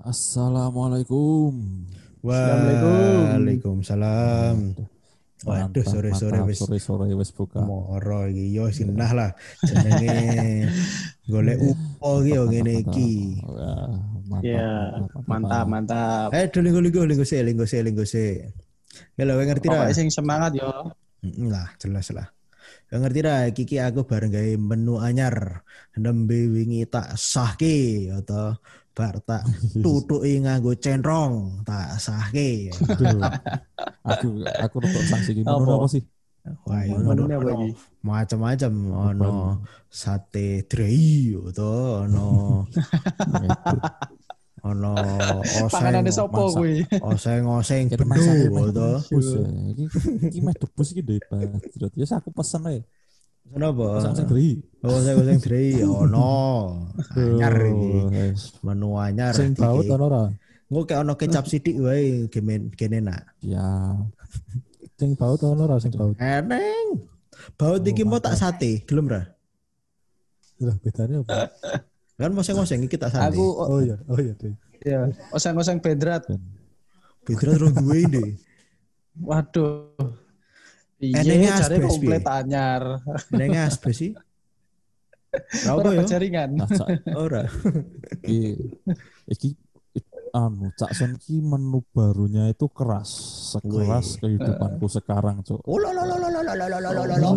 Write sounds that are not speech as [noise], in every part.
Assalamualaikum. Waalaikumsalam. Waduh sore-sore wis sore-sore wis buka. moro iki yo sinah lah jenenge [laughs] golek upo iki yo ngene iki. Ya, mantap, mantap. Eh linggo linggo linggo se linggo se linggo se. Kalau ngerti ra? Pokoknya sing semangat yo. Lah jelas lah. Ngerti ra kiki aku bareng gawe menu anyar nembe wingi tak sahke atau bar tak tutuki nganggo centrong tak sahke. Aku aku rada sanksi iki Apa? sih? Wah, apa iki? macam-macam ono sate drei atau ono ono oseng sopo kuwi? oseng oseng debus ya. Iki iki meh debus iki debat. Ya wis aku pesen ae. Kenapa Pesan sing dri. oseng oseng drei ono anyar iki menu anyar Sing baut ono ora? Engko kayak ono kecap sidik wae gemen gene nak Ya. Sing baut ono ora sing baut? eneng baut iki mau tak sate gelem ra Lah bedanya apa? kan oseng-oseng iki tak sate Aku Oh iya, oh iya deh. ya, oseng-oseng bedrat. beda terus duwe Waduh. Iya, asbes, komplit anyar. neng asbes sih Ra apa ya? jaringan. Nah, Cak, Ora. iki iki anu Cak Son ki menu barunya itu keras, sekeras kehidupanku sekarang, Cok. Oh la la la la la la la la la la.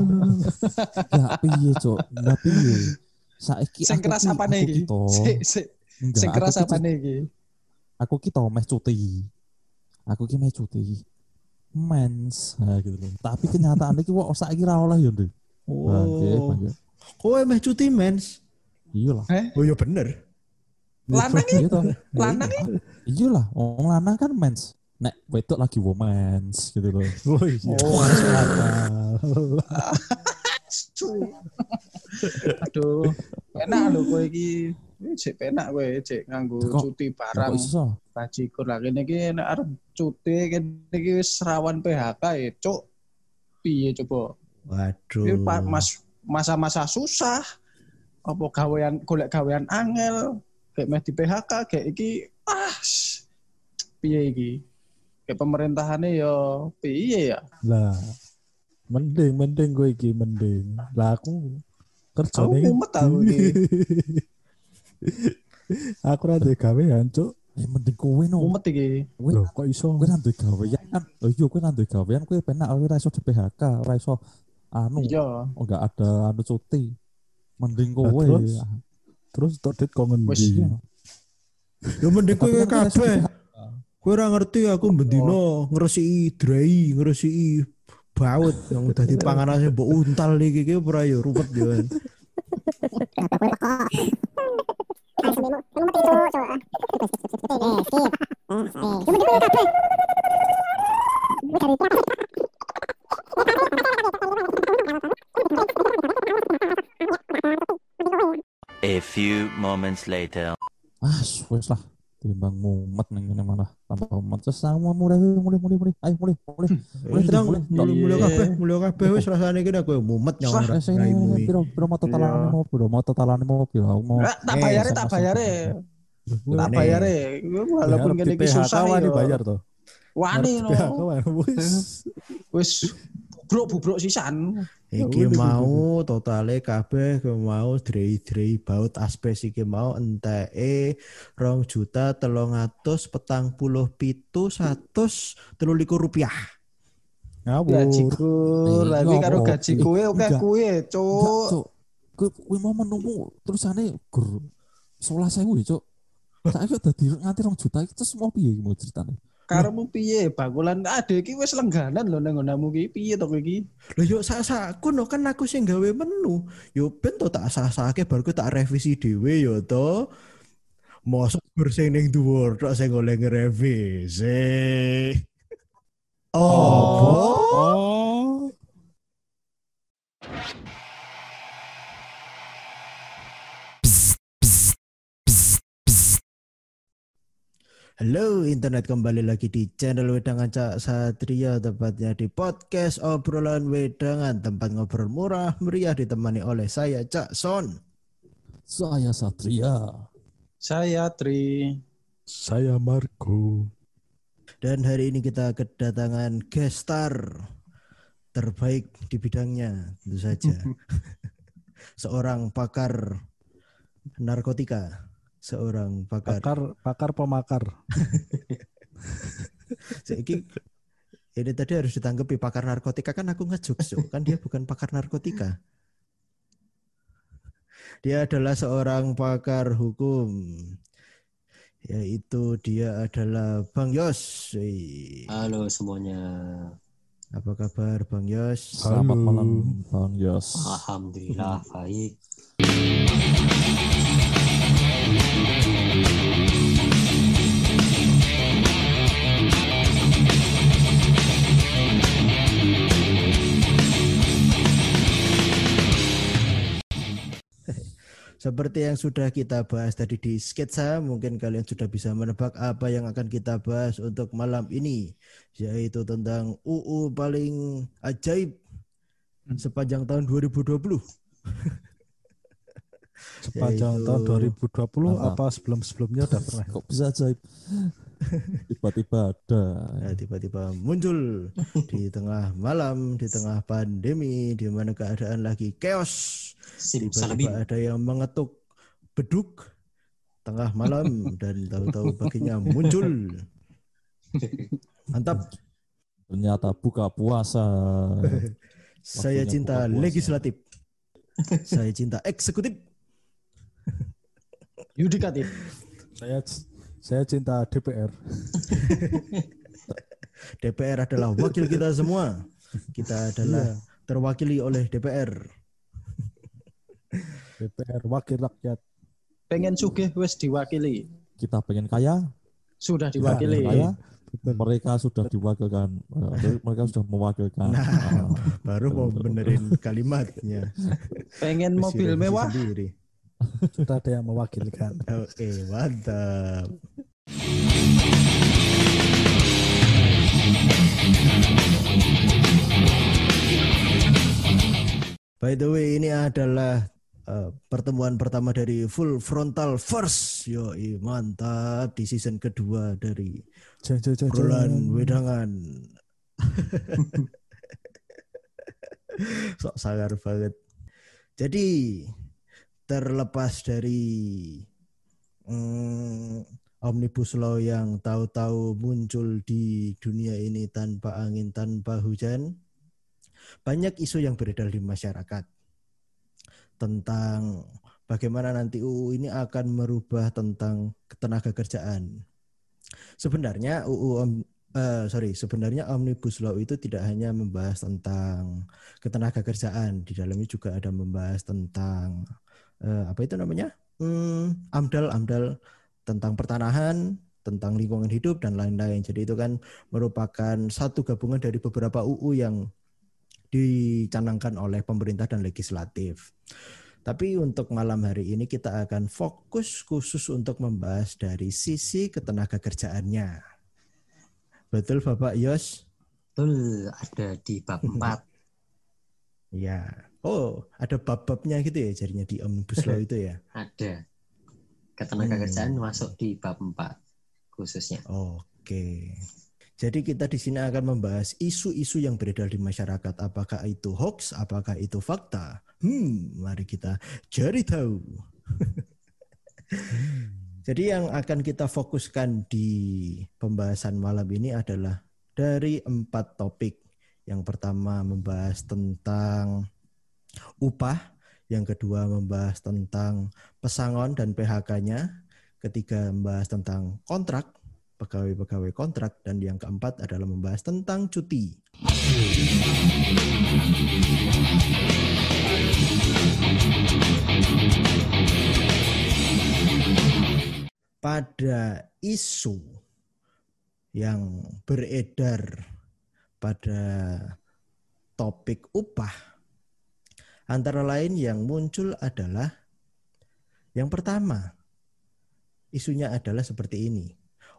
Enggak piye, Cok. Enggak piye. Saiki Sing keras ki- apa aku iki? Sing keras ki apa cu- iki? Aku ki meh cuti. Aku ki meh cuti. Mens, nah, gitu loh. Tapi kenyataannya ki kok saiki ra oleh ya, Ndek. Bangke, Oh. Kowe meh cuti mens. Iya lah. Eh, Oh ya bener. lanang iki? Iya toh. Lanang iki? Iya lah, wong lanang kan mens. Nek wedok lagi womens gitu loh. Oh iya. Aduh. Enak lho kowe iki. Cek penak kowe, cek nganggo cuti barang. bajikur lah kene iki nek arep cuti kene iki wis rawan PHK ya, Cuk. Piye coba? Waduh. Pa- mas masa-masa susah. Apa gawean golek gawean angel, kayak meh di PHK kayak iki ah piye iki? Kayak pemerintahannya ya piye ya? Lah, mending mending gue iki mending. Lah aku kerja Aku mumet aku iki. [laughs] aku ra duwe gawean, Cuk. Ya mending kowe no. Mumet iki. Kowe kok iso? kowe nanti gawean kan. Oh iya kowe nanti gawean kowe penak ora iso di PHK, ora iso anu, Iya. oh enggak ada anu cuti. Mending kowe. terus? Terus tok dit kok ngendi? Iya. Ya mending kowe kan kowe kabeh. Kowe ora ngerti aku bendino ngresiki drei, ngresiki baut yang udah di panganannya bau untal nih gitu ora yo ya, rupet jalan A few moments later. Ah, wes lah. Timbang mumet ning ngene malah. Apa mentes sesama mulai mulai mulai mulai ayo mulai mulai mulai sedang mulai iya. mulai kabeh mulai kabeh wis rasane kira ya kowe mumet ya ora. Piro mulai moto talane mau piro moto talane mau piro aku mau. Tak eh, bayare tak bayare. Tak bayare. Walaupun ngene iki susah ya. bayar to. Wani no. Wis wis bubruk bubruk sisan. Iki mau totale kabeh mau drei-drei baut aspes iki mau enteke rong juta telung atus petang puluh pitu satus telu likur rupiah. Ngawur. Gajiku Eh, lagi karo gaji Eh, kowe oke Enggak, cuk. Kowe mau menunggu terusane gur 11000 ya, Cuk. Saiki udah nganti 2 juta terus mau piye mau ceritane? Karemu piye? Bakulan ade iki wis lengganan lho nang nggonmu iki. Piye to iki? Lah yo sak-sakku no kan aku sing gawe menu. Yo ben to tak sah-sahke baru tak revisi dhewe yo to. Mosok gur sing ning dhuwur tok sing oleh ngrevisi. Oh. Oh. Halo internet kembali lagi di channel Wedangan Cak Satria tepatnya di podcast obrolan Wedangan tempat ngobrol murah meriah ditemani oleh saya Cak Son. Saya Satria. Saya Tri. Saya Marco. Dan hari ini kita kedatangan guest star terbaik di bidangnya, tentu saja. [laughs] seorang pakar narkotika, seorang pakar. Pakar pakar pemakar. [laughs] Saiki ini tadi harus ditanggapi pakar narkotika kan aku ngejuk Cuk. kan dia bukan pakar narkotika. Dia adalah seorang pakar hukum. Yaitu dia adalah Bang Yos. Halo semuanya. Apa kabar Bang Yos? Selamat malam Bang Yos. Alhamdulillah baik. Seperti yang sudah kita bahas tadi di sketsa, mungkin kalian sudah bisa menebak apa yang akan kita bahas untuk malam ini, yaitu tentang UU paling ajaib sepanjang tahun 2020. [laughs] Sepanjang Yaitu- tahun 2020 Mantap. apa sebelum-sebelumnya udah pernah? Kok bisa ajaib? [laughs] Tiba-tiba ada. Nah, tiba-tiba muncul di tengah malam, di tengah pandemi, di mana keadaan lagi chaos. Tiba-tiba ada yang mengetuk beduk tengah malam dan tahu-tahu paginya muncul. Mantap. Ternyata buka puasa. [laughs] Saya cinta buka puasa. legislatif. Saya cinta eksekutif. Yudikatif. Saya saya cinta DPR. [laughs] DPR adalah wakil kita semua. Kita adalah terwakili oleh DPR. DPR wakil rakyat. Pengen sugih wis diwakili. Kita pengen kaya, Sudah diwakili. kaya, mereka sudah diwakilkan, mereka sudah mewakilkan. Ah, Baru mau benerin kalimatnya. Pengen mobil mewah. Sendiri. Sudah ada yang mewakilkan. [laughs] Oke, mantap. By the way, ini adalah uh, pertemuan pertama dari Full Frontal First. Yo, mantap di season kedua dari jeng. Wedangan. [laughs] Sok sangar banget. Jadi terlepas dari mm, omnibus law yang tahu-tahu muncul di dunia ini tanpa angin tanpa hujan, banyak isu yang beredar di masyarakat tentang bagaimana nanti UU ini akan merubah tentang ketenaga kerjaan. Sebenarnya UU om- eh, sorry, sebenarnya omnibus law itu tidak hanya membahas tentang ketenaga kerjaan, di dalamnya juga ada membahas tentang eh, apa itu namanya? Hmm, amdal amdal tentang pertanahan, tentang lingkungan hidup dan lain-lain. Jadi itu kan merupakan satu gabungan dari beberapa UU yang dicanangkan oleh pemerintah dan legislatif. Tapi untuk malam hari ini kita akan fokus khusus untuk membahas dari sisi ketenaga kerjaannya. Betul Bapak Yos? Betul ada di bab [laughs] 4 Ya. Oh, ada bab-babnya gitu ya jadinya di Omnibus Law [laughs] itu ya. ada ketenaga Hmm. kerjaan masuk di bab 4 khususnya. Oke. Jadi kita di sini akan membahas isu-isu yang beredar di masyarakat. Apakah itu hoax? Apakah itu fakta? Hmm, mari kita cari tahu. [laughs] Jadi yang akan kita fokuskan di pembahasan malam ini adalah dari empat topik. Yang pertama membahas tentang upah, yang kedua membahas tentang pesangon dan PHK-nya, ketiga membahas tentang kontrak, pegawai-pegawai kontrak, dan yang keempat adalah membahas tentang cuti. Pada isu yang beredar pada topik upah, antara lain yang muncul adalah yang pertama, isunya adalah seperti ini.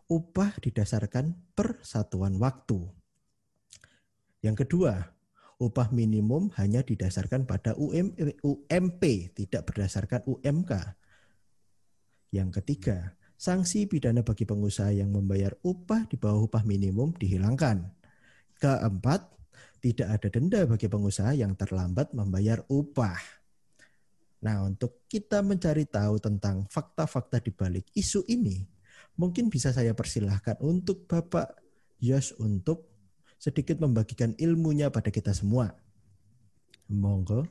Upah didasarkan per satuan waktu. Yang kedua, upah minimum hanya didasarkan pada UM, UMP, tidak berdasarkan UMK. Yang ketiga, sanksi pidana bagi pengusaha yang membayar upah di bawah upah minimum dihilangkan. Keempat, tidak ada denda bagi pengusaha yang terlambat membayar upah. Nah, untuk kita mencari tahu tentang fakta-fakta di balik isu ini, mungkin bisa saya persilahkan untuk Bapak Yos untuk sedikit membagikan ilmunya pada kita semua. Monggo.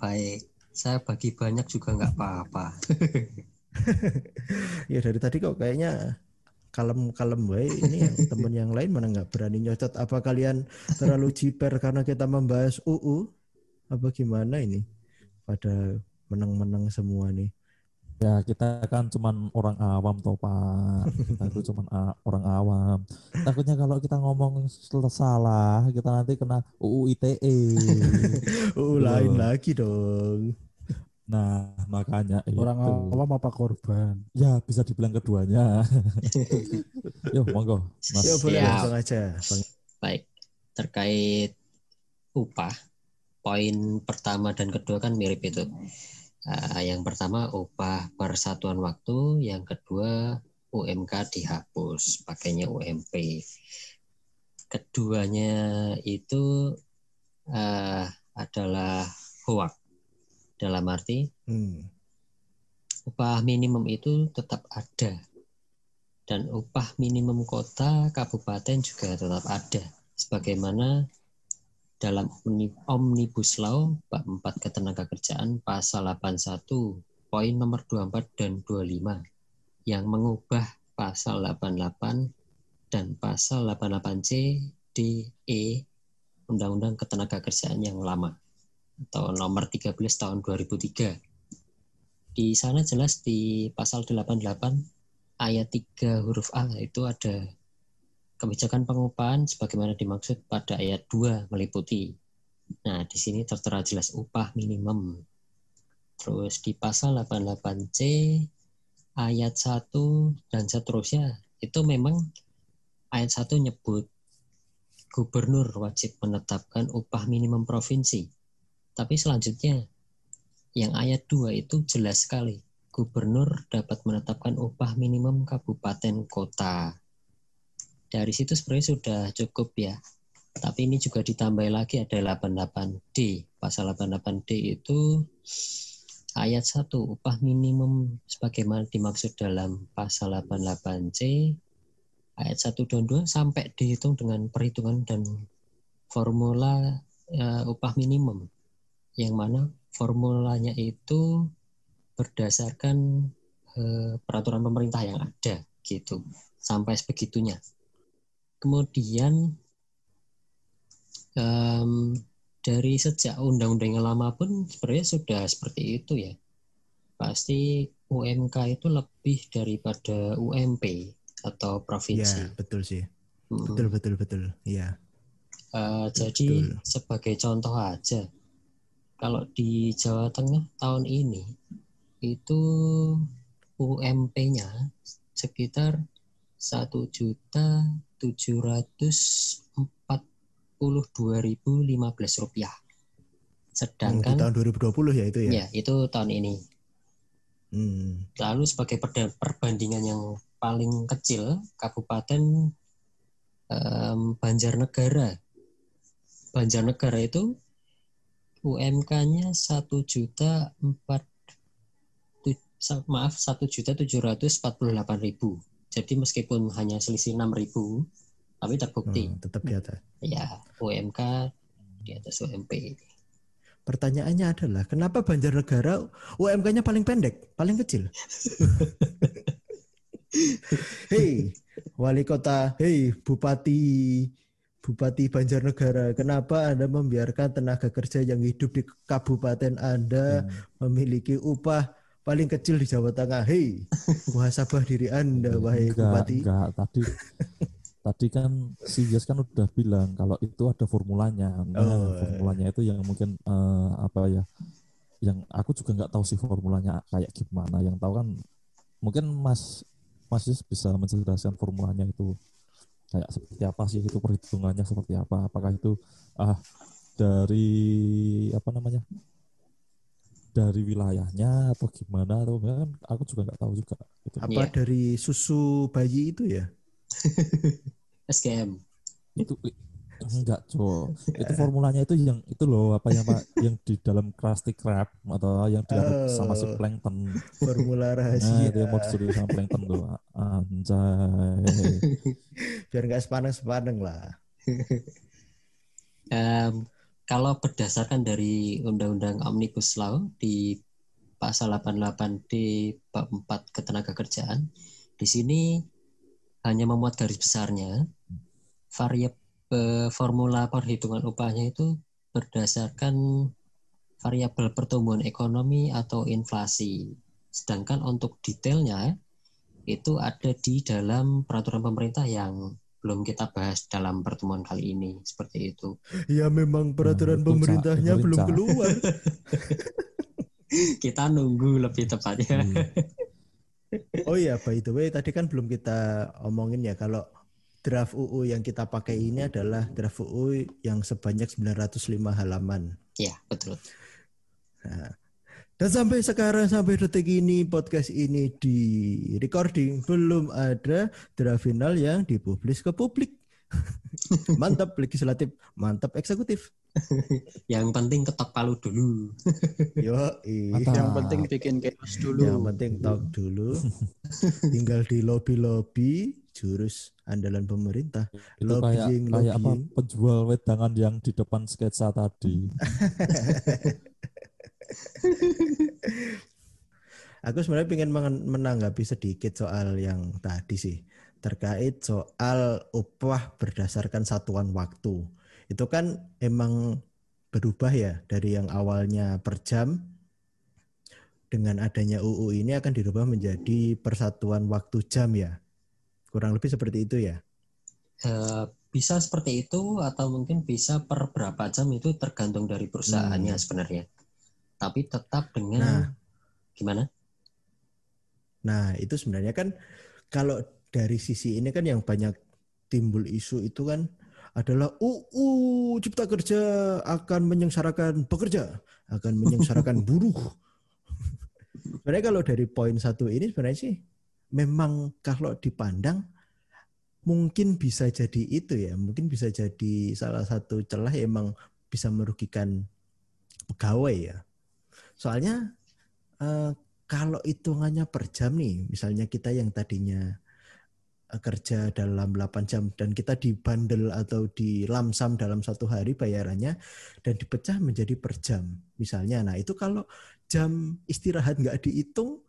Baik, saya bagi banyak juga nggak apa-apa. [laughs] ya dari tadi kok kayaknya kalem-kalem wae ini yang [laughs] temen yang lain mana nggak berani nyocot apa kalian terlalu jiper karena kita membahas UU apa gimana ini pada menang-menang semua nih Ya kita kan cuman orang awam toh Pak. Kita itu cuman a- orang awam. Takutnya kalau kita ngomong salah, kita nanti kena UU ITE. [laughs] UU lain lagi dong Nah makanya Orang itu. awam apa korban? Ya bisa dibilang keduanya. [laughs] Yo monggo. Mas. ya boleh langsung aja. Baik, terkait upah, poin pertama dan kedua kan mirip itu. Ah, yang pertama upah per satuan waktu, yang kedua UMK dihapus, pakainya UMP. Keduanya itu ah, adalah hoak. Dalam arti Hmm. upah minimum itu tetap ada. Dan upah minimum kota kabupaten juga tetap ada. Sebagaimana dalam Omni- Omnibus Law bab 4 ketenagakerjaan pasal 81 poin nomor 24 dan 25 yang mengubah pasal 88 dan pasal 88C D E Undang-Undang Ketenagakerjaan yang lama atau nomor 13 tahun 2003 di sana jelas di pasal 88 ayat 3 huruf A itu ada kebijakan pengupahan sebagaimana dimaksud pada ayat 2 meliputi. Nah, di sini tertera jelas upah minimum. Terus di pasal 88C ayat 1 dan seterusnya itu memang ayat 1 nyebut gubernur wajib menetapkan upah minimum provinsi. Tapi selanjutnya yang ayat 2 itu jelas sekali. Gubernur dapat menetapkan upah minimum kabupaten kota. Dari situ sebenarnya sudah cukup ya. Tapi ini juga ditambah lagi ada 88D. Pasal 88D itu ayat 1 upah minimum sebagaimana dimaksud dalam pasal 88C ayat 1 dan 2 sampai dihitung dengan perhitungan dan formula eh, upah minimum yang mana formulanya itu berdasarkan eh, peraturan pemerintah yang ada gitu sampai sebegitunya. Kemudian em, dari sejak undang-undang yang lama pun sebenarnya sudah seperti itu ya. Pasti UMK itu lebih daripada UMP atau ya provinsi. betul sih Mm. betul betul betul Eh, jadi Betul. sebagai contoh aja, kalau di Jawa Tengah tahun ini itu UMP-nya sekitar satu juta tujuh ratus empat puluh dua ribu lima belas rupiah. Yang di Sedangkan tahun 2020 ya itu ya ya itu tahun ini. Hmm. Lalu sebagai perbandingan yang paling kecil, Kabupaten em, Banjarnegara. Banjarnegara itu UMK-nya satu juta empat maaf satu juta tujuh ratus empat puluh delapan ribu. Jadi meskipun hanya selisih enam ribu, tapi terbukti Oh, tetap di atas ya UMK di atas UMP. Pertanyaannya adalah kenapa Banjarnegara UMK-nya paling pendek, paling kecil? [laughs] hei, wali kota, hei, bupati, bupati Banjarnegara, kenapa Anda membiarkan tenaga kerja yang hidup di kabupaten Anda memiliki upah paling kecil di Jawa Tengah? Hei, muhasabah diri Anda, wahai enggak, bupati. enggak. Tadi tadi kan si Yes kan udah bilang kalau itu ada formulanya. Nah, Oh, iya. formulanya itu yang mungkin eh, apa ya? Yang aku juga nggak tahu sih formulanya kayak gimana. Yang tahu kan mungkin Mas Mas Yes bisa menjelaskan formulanya itu kayak seperti apa sih itu perhitungannya seperti apa? Apakah itu ah dari apa namanya? dari wilayahnya atau gimana atau kan aku juga nggak tahu juga gitu. Apa Iya. dari susu bayi itu ya? [laughs] SKM. itu enggak cowok [laughs] itu formulanya itu yang itu loh apa yang pak yang di dalam Krusty Krab atau yang di sama si Oh. plankton Formula nah rahasia. itu yang mau disuruh sama plankton tuh anjay [laughs] Biar nggak sepaneng-sepaneng lah. [laughs] Em, kalau berdasarkan dari Undang-Undang Omnibus Law di pasal 88 di bab 4 ketenagakerjaan, di sini hanya memuat garis besarnya variabel formula perhitungan upahnya itu berdasarkan variabel pertumbuhan ekonomi atau inflasi. Sedangkan untuk detailnya itu ada di dalam peraturan pemerintah yang belum kita bahas dalam pertemuan kali ini seperti itu. Ya memang peraturan Cak. pemerintahnya belum Cak. keluar. [laughs] Kita nunggu lebih tepatnya. Iya. Oh iya, by the way, tadi kan belum kita omongin ya kalau draft UU yang kita pakai ini adalah draft UU yang sebanyak 905 halaman. Ya, betul. Dan sampai sekarang sampai detik ini podcast ini di recording belum ada draft final yang dipublis ke publik. [laughs] mantap legislatif, mantap eksekutif. [laughs] Yang penting ketok palu dulu. [laughs] Yo, Mantap. Yang penting bikin chaos dulu. yang penting talk dulu. Tinggal di lobby-lobby jurus andalan pemerintah. itu kayak Lobbying, kayak apa lobbying. penjual wedangan yang di depan sketsa tadi [laughs] Aku sebenarnya ingin menanggapi sedikit soal yang tadi sih terkait soal upah berdasarkan satuan waktu. Itu kan emang berubah ya dari yang awalnya per jam dengan adanya UU ini akan dirubah menjadi persatuan waktu jam ya. Kurang lebih seperti itu ya. Eh, bisa seperti itu atau mungkin bisa per berapa jam itu tergantung dari perusahaannya Hmm. sebenarnya. Tapi tetap dengan Nah. gimana? Nah, itu sebenarnya kan kalau dari sisi ini kan yang banyak timbul isu itu kan adalah UU Cipta Kerja akan menyengsarakan pekerja, akan menyengsarakan [laughs] buruh. [laughs] sebenarnya kalau dari poin satu ini sebenarnya sih memang kalau dipandang mungkin bisa jadi itu ya, mungkin bisa jadi salah satu celah yang emang bisa merugikan pegawai ya. Soalnya eh, kalau hitungannya per jam nih, misalnya kita yang tadinya eh, kerja dalam 8 jam dan kita dibandel atau di lamsam dalam satu hari bayarannya dan dipecah menjadi per jam misalnya. Nah itu kalau jam istirahat nggak dihitung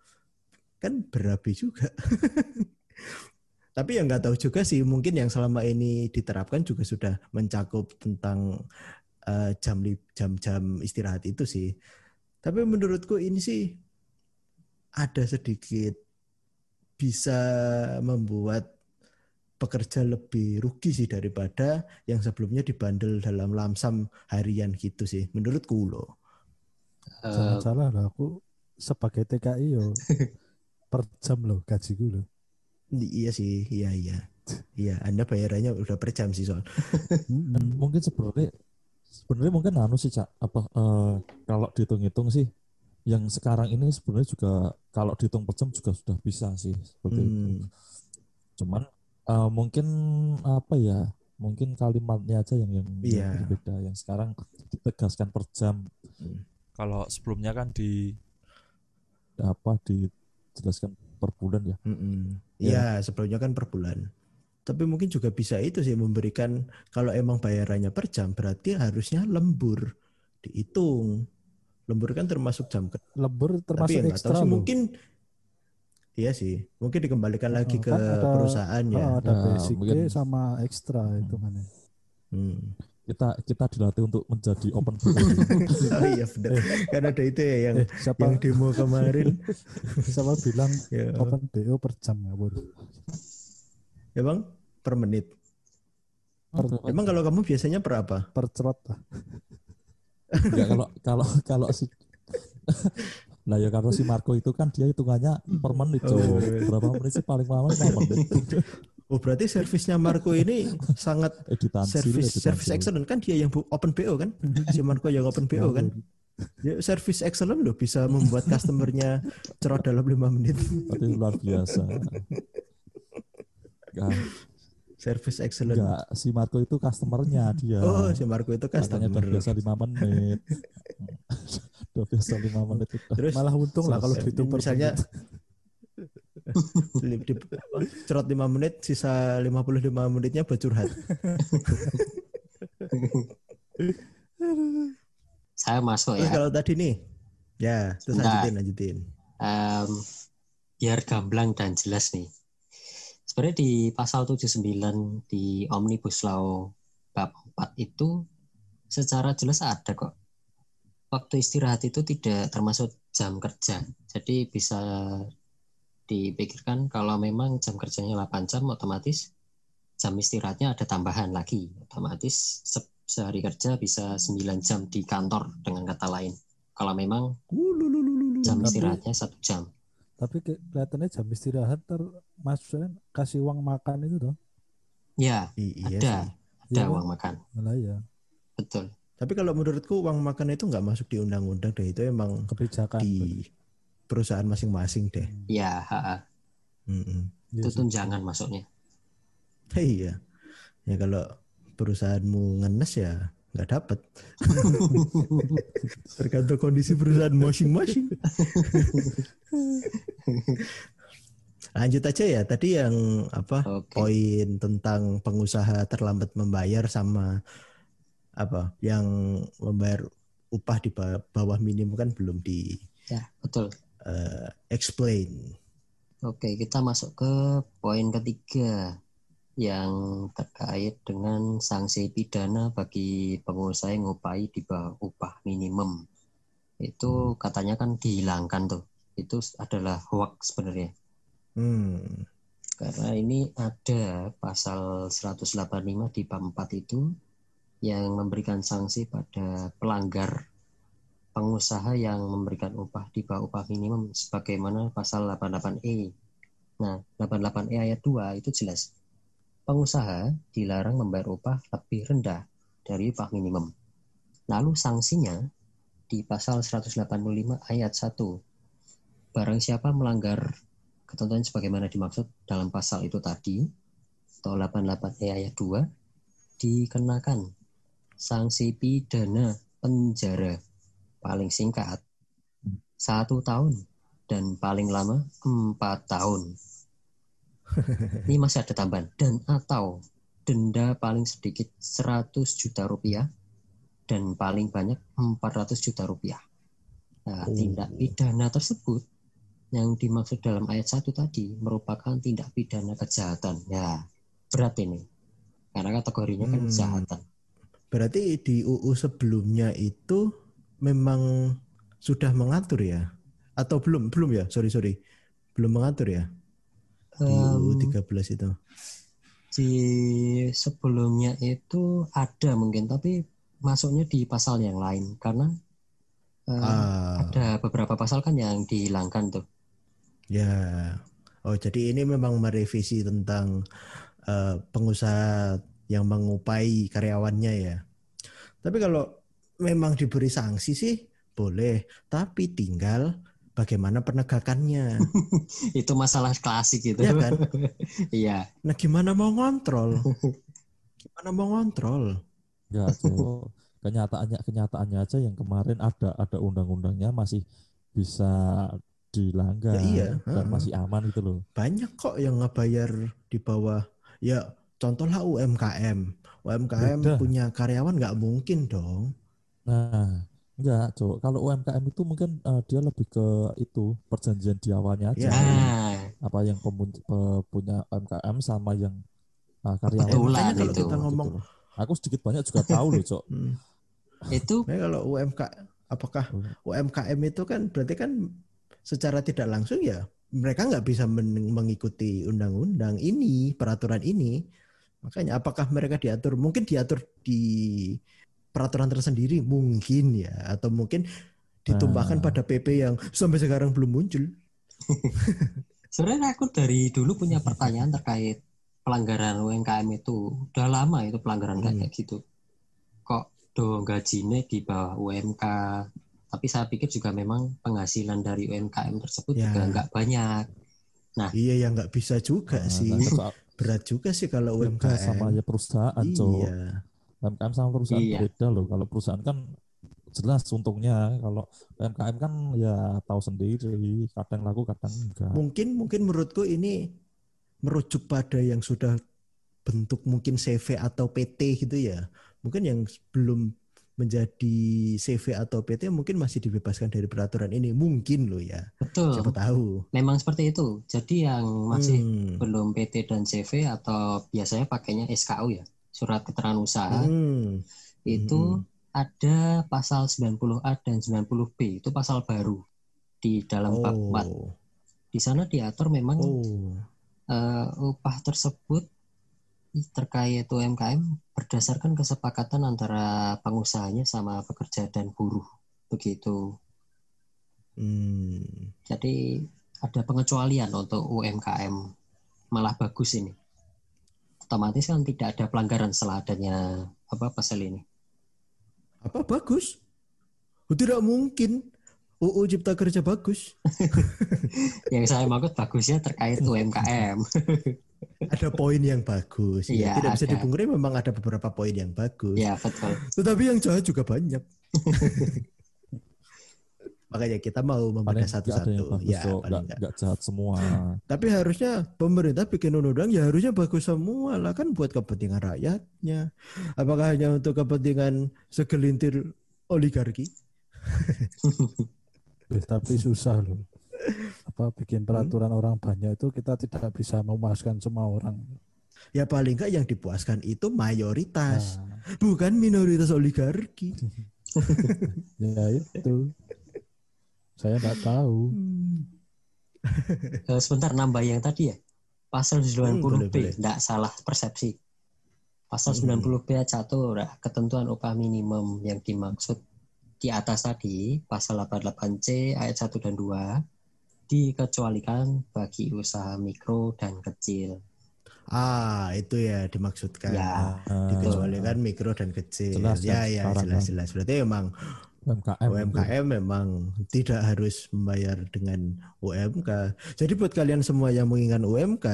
kan berapi juga. [laughs] Tapi yang nggak tahu juga sih mungkin yang selama ini diterapkan juga sudah mencakup tentang eh, jam jam-jam istirahat itu sih. Tapi menurutku ini sih ada sedikit bisa membuat pekerja lebih rugi sih daripada yang sebelumnya dibandel dalam lamsam harian gitu sih menurutku loh. Jangan salah lah aku sebagai TKI yo [laughs] per jam loh gajiku loh. Iya sih, iya iya. Iya, Anda bayarannya udah per jam sih soal. Mm-mm. mungkin sebenarnya sebenarnya mungkin anu sih cak apa eh, kalau dihitung-hitung sih yang sekarang ini sebenarnya juga kalau dihitung per jam juga sudah bisa sih seperti itu. Hmm. Cuman eh, mungkin apa ya mungkin kalimatnya aja yang yang, yang Iya. berbeda yang sekarang ditegaskan per jam. Hmm. Kalau sebelumnya kan di apa dijelaskan per bulan ya. Mm-mm. Iya, sebelumnya kan per bulan. Tapi mungkin juga bisa itu sih memberikan kalau emang bayarannya per jam berarti harusnya lembur dihitung. Lembur kan termasuk jam kerja. Lembur Tapi termasuk ya tahu ekstra sih loh. mungkin Iya sih, mungkin dikembalikan lagi Oh, ke kan ada- perusahaan ya. Oh, ada Ya, basic mungkin- sama ekstra hitungannya. Hmm. Kita kita dilatih untuk menjadi open book. [laughs] Oh iya benar. kan ada itu ya yang Eh, siapa yang demo kemarin. [laughs] siapa bilang ya. open BO per jam ya, Bor? Ya bang, per menit. Berapa? Emang kalau kamu biasanya per apa? Per cerot lah. [laughs] Ya kalau kalau kalau si Nah ya kalau si Marco itu kan dia hitungannya per menit Oh, iya. Berapa menit sih paling lama lima menit. Oh berarti servisnya Marco ini [laughs] sangat Editan service service excellent kan dia yang open BO kan? Si Marco yang open BO kan? Ya, service excellent loh bisa membuat customernya cerot dalam lima menit. Tapi luar biasa. Service excellent. enggak, si Marco itu customernya dia. Oh, si Marco itu customer. biasa lima menit. [laughs] udah biasa lima menit itu. Terus Malah untung lah kalau per misalnya menit. di, di- apa, cerot 5 menit, sisa 55 menitnya buat curhat. Saya masuk Terus ya. kalau tadi nih, ya terus Sebentar. lanjutin, lanjutin. Em, biar gamblang dan jelas nih. Sebenarnya di pasal 79 di Omnibus Law bab 4 itu secara jelas ada kok. Waktu istirahat itu tidak termasuk jam kerja. Jadi bisa dipikirkan kalau memang jam kerjanya 8 jam otomatis jam istirahatnya ada tambahan lagi. Otomatis se- sehari kerja bisa 9 jam di kantor dengan kata lain. Kalau memang jam istirahatnya satu jam. Tapi ke- kelihatannya jam istirahat termasuk kasih uang makan itu toh. Ya, I- iya ada, sih. ada kan? uang makan, Malah ya betul. Tapi kalau menurutku uang makan itu nggak masuk di undang-undang deh. Itu emang kebijakan. di perusahaan masing-masing deh. Ya, ha-ha. Mm-mm. Iya itu tunjangan masuknya. [laughs] Iya. Ya kalau perusahaanmu ngenes ya nggak dapat. [laughs] Tergantung kondisi perusahaan masing-masing. [laughs] Lanjut aja ya. Tadi yang apa Oke. poin tentang pengusaha terlambat membayar sama apa yang membayar upah di ba- bawah minimum kan belum di Ya, betul. Eh, explain. Oke, kita masuk ke poin ketiga yang terkait dengan sanksi pidana bagi pengusaha yang ngupahi di bawah upah minimum. Itu katanya kan dihilangkan tuh. Itu adalah hoax sebenarnya. Hmm. Karena ini ada pasal 185 di bab 4 itu yang memberikan sanksi pada pelanggar pengusaha yang memberikan upah di bawah upah minimum sebagaimana pasal 88E. Nah, 88E ayat 2 itu jelas. Pengusaha dilarang membayar upah lebih rendah dari upah minimum. Lalu sanksinya di pasal 185 ayat 1. Barang siapa melanggar ketentuan sebagaimana dimaksud dalam pasal itu tadi atau 88E ayat 2 dikenakan sanksi pidana penjara paling singkat satu tahun dan paling lama empat tahun. [laughs] Ini masih ada tambahan dan atau denda paling sedikit 100 juta rupiah dan paling banyak 400 juta rupiah. Nah, Oh. tindak pidana tersebut yang dimaksud dalam ayat 1 tadi merupakan tindak pidana kejahatan. Ya, berat ini. Karena kategorinya kan Hmm. kejahatan. Berarti di UU sebelumnya itu memang sudah mengatur ya? Atau belum? Belum ya? Sorry sorry, belum mengatur ya di Em, 13 itu. di sebelumnya itu ada mungkin tapi masuknya di pasal yang lain karena eh, Ah, ada beberapa pasal kan yang dihilangkan tuh. ya. Oh jadi ini memang merevisi tentang eh, pengusaha yang mengupai karyawannya ya. Tapi kalau memang diberi sanksi sih boleh, tapi tinggal bagaimana penegakannya. [laughs] Itu masalah klasik gitu. ya kan? [laughs] Iya. Nah gimana mau ngontrol? Gimana mau ngontrol? Enggak, Cok. Kenyataannya kenyataannya aja yang kemarin ada ada undang-undangnya masih bisa dilanggar Ya iya, dan masih aman itu loh. banyak kok yang ngebayar di bawah ya contohlah UMKM UMKM Beda. punya karyawan nggak mungkin dong Nah, enggak, Cok. Kalau UMKM itu mungkin eh, dia lebih ke itu perjanjian di awalnya aja. Nah, Apa yang pemun- pe- punya UMKM sama yang eh, karyawan. Kalau itu. kita ngomong Gitu. Aku sedikit banyak juga tahu loh, Cok. hmm, itu nah kalau UMK apakah UMKM itu kan berarti kan secara tidak langsung ya mereka nggak bisa men- mengikuti undang-undang ini peraturan ini makanya apakah mereka diatur mungkin diatur di peraturan tersendiri mungkin ya atau mungkin ditumpahkan Nah. pada PP yang sampai sekarang belum muncul [laughs] sebenarnya aku dari dulu punya pertanyaan terkait pelanggaran UMKM itu udah lama itu pelanggaran Hmm. kayak gitu. Kok do gajinya di bawah UMK Tapi saya pikir juga memang penghasilan dari UMKM tersebut Ya. juga nggak banyak. Iya ya nggak bisa juga Nah, sih. nah, Berat juga sih kalau UMKM UMKM. sama aja perusahaan, Cok. UMKM sama perusahaan Iya. beda loh. Kalau perusahaan kan jelas untungnya. Kalau UMKM kan ya tahu sendiri, kadang laku kadang enggak. Mungkin mungkin menurutku ini merujuk pada yang sudah bentuk mungkin CV atau PT gitu ya. Mungkin yang belum menjadi CV atau PT mungkin masih dibebaskan dari peraturan ini. Mungkin loh ya. Betul. Siapa tahu. Memang seperti itu. Jadi yang masih Hmm. belum PT dan CV atau biasanya pakainya SKU ya, surat keterangan usaha, Hmm. itu Hmm. ada pasal 90A dan 90B, itu pasal baru di dalam bab 4. Oh. Di sana diatur memang Oh. eh, upah tersebut terkait UMKM berdasarkan kesepakatan antara pengusahanya sama pekerja dan buruh. Begitu. Hmm. Jadi ada pengecualian untuk UMKM. Malah bagus ini. Otomatis kan tidak ada pelanggaran setelah adanya apa pasal ini. Apa bagus? Tidak mungkin. UU Cipta Kerja bagus. [laughs] Yang saya maksud bagusnya terkait UMKM. [laughs] Ada poin yang bagus. Ya, Iya, tidak bisa ada. dipungkiri memang ada beberapa poin yang bagus. ya betul. Tetapi yang jahat juga banyak. [laughs] Makanya kita mau membedah satu-satu. Ya, Nggak, nggak jahat semua. [laughs] Tapi harusnya pemerintah bikin undang-undang ya harusnya bagus semua lah kan buat kepentingan rakyatnya. Apakah hanya untuk kepentingan segelintir oligarki? [laughs] Eh, tapi susah loh. Apa bikin peraturan Hmm? orang banyak itu kita tidak bisa memuaskan semua orang. Ya paling nggak yang dipuaskan itu mayoritas, Nah, bukan minoritas oligarki. [laughs] ya itu. Saya nggak tahu. Eh, sebentar nambah yang tadi ya. Pasal Hmm, boleh, 90B, boleh. tidak salah persepsi. Pasal Hmm. 90B ayat 1, nah, ketentuan upah minimum yang dimaksud di atas tadi, pasal 88C ayat 1 dan 2, dikecualikan bagi usaha mikro dan kecil. Ah, itu ya dimaksudkan. Ya, Nah, Dikecualikan mikro dan kecil. Jelas ya, ya, jelas, jelas. Berarti emang UMKM. UMKM memang tidak harus membayar dengan UMK. Jadi buat kalian semua yang menginginkan UMK,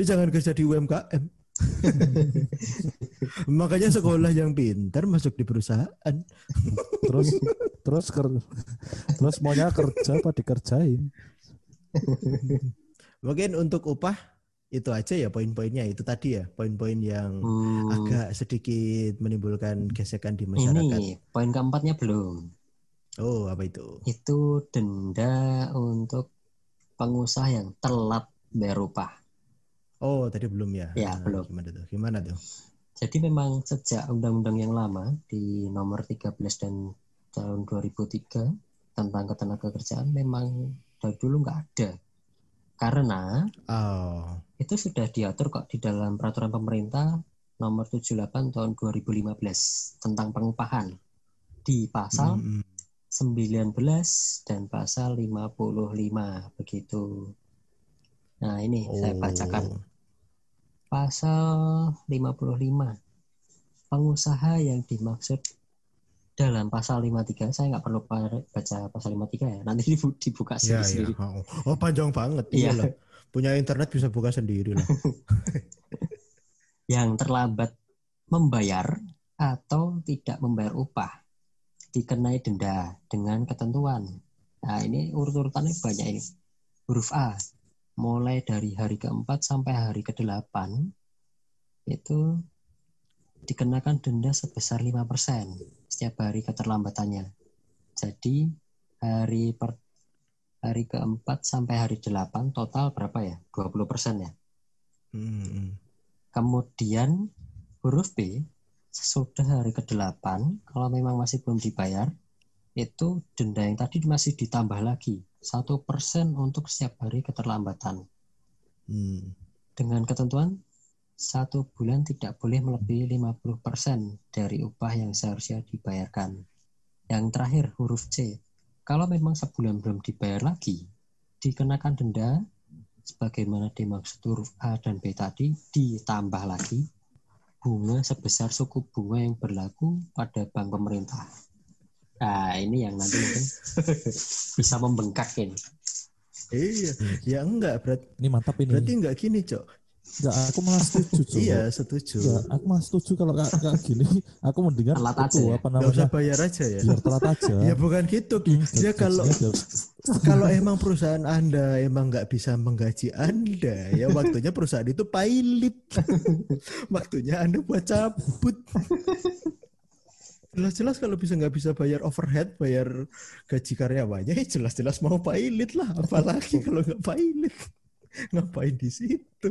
ya jangan kerja di UMKM. [laughs] Makanya sekolah yang pintar masuk di perusahaan. Terus terus ker, terus maunya kerja apa dikerjain? Mungkin untuk upah itu aja ya poin-poinnya itu tadi ya poin-poin yang Hmm, agak sedikit menimbulkan gesekan di masyarakat. ini poin keempatnya belum. Oh apa itu? Itu denda untuk pengusaha yang telat bayar upah. Oh tadi belum ya? Ya, Ah, belum. Gimana tuh? Gimana tuh? Jadi memang sejak undang-undang yang lama di nomor 13 dan tahun 2003 tentang ketenagakerjaan memang dari dulu nggak ada. Karena Oh, itu sudah diatur kok di dalam peraturan pemerintah nomor 78 tahun 2015 tentang pengupahan di pasal mm, mm. 19 dan pasal 55 begitu. Nah, ini saya bacakan Oh. pasal 55 pengusaha yang dimaksud dalam pasal 53 saya nggak perlu baca pasal 53 ya nanti [laughs] dibu- dibuka Ya, ya. sendiri Oh, oh, panjang banget. Iya. Punya internet bisa buka sendiri lah. [laughs] yang terlambat membayar atau tidak membayar upah dikenai denda dengan ketentuan nah ini urut-urutannya banyak ini huruf A mulai dari hari keempat sampai hari ke-8 itu dikenakan denda sebesar 5% setiap hari keterlambatannya. Jadi hari per hari keempat sampai hari 8 total berapa ya? 20% ya. Mm, mm. Kemudian huruf B sesudah hari ke-8 kalau memang masih belum dibayar itu denda yang tadi masih ditambah lagi satu persen untuk setiap hari keterlambatan Hmm. dengan ketentuan satu bulan tidak boleh melebihi 50% dari upah yang seharusnya dibayarkan. Yang terakhir huruf C. Kalau memang sebulan belum dibayar lagi, dikenakan denda sebagaimana dimaksud huruf A dan B tadi ditambah lagi bunga sebesar suku bunga yang berlaku pada bank pemerintah. Nah, ini yang nanti mungkin [laughs] bisa membengkak ini. Iya, ya enggak berarti Ini mantap ini. berarti enggak gini, Cok. Enggak, aku malah setuju. Cuk. Iya, setuju. Enggak, aku malah setuju kalau kayak, gini. [laughs] Aku mendengar Telat aja ya? apa Enggak usah namanya? bayar aja ya. Biar telat [laughs] aja. Ya bukan gitu, Ki. Hmm, Ya kalau [laughs] kalau emang perusahaan Anda emang nggak bisa menggaji Anda, ya waktunya perusahaan itu pilot. waktunya Anda buat cabut. Jelas-jelas kalau bisa nggak bisa bayar overhead, bayar gaji karyawannya, ya jelas-jelas mau pilot lah. Apalagi kalau nggak pilot, ngapain di situ?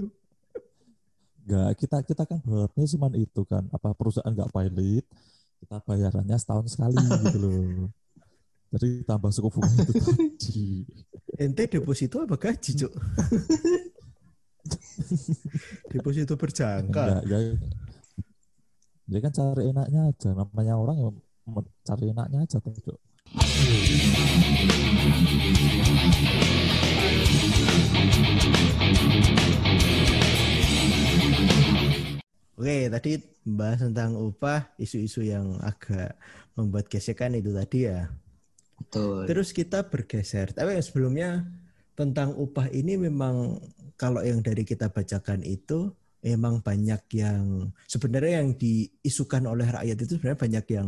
Enggak, kita kita kan berharapnya cuma itu kan. Apa perusahaan nggak pilot, kita bayarannya setahun sekali gitu loh. Jadi tambah suku bunga itu tadi. Ente deposito apa gaji, Cuk? deposito berjangka. Enggak, ya. Ya kan cari enaknya aja. Namanya orang ya men- cari enaknya aja. Cuk. Oke, tadi membahas tentang upah, isu-isu yang agak membuat gesekan itu tadi ya. Betul. Terus kita bergeser. Tapi yang sebelumnya tentang upah ini memang kalau yang dari kita bacakan itu memang banyak yang sebenarnya yang diisukan oleh rakyat itu sebenarnya banyak yang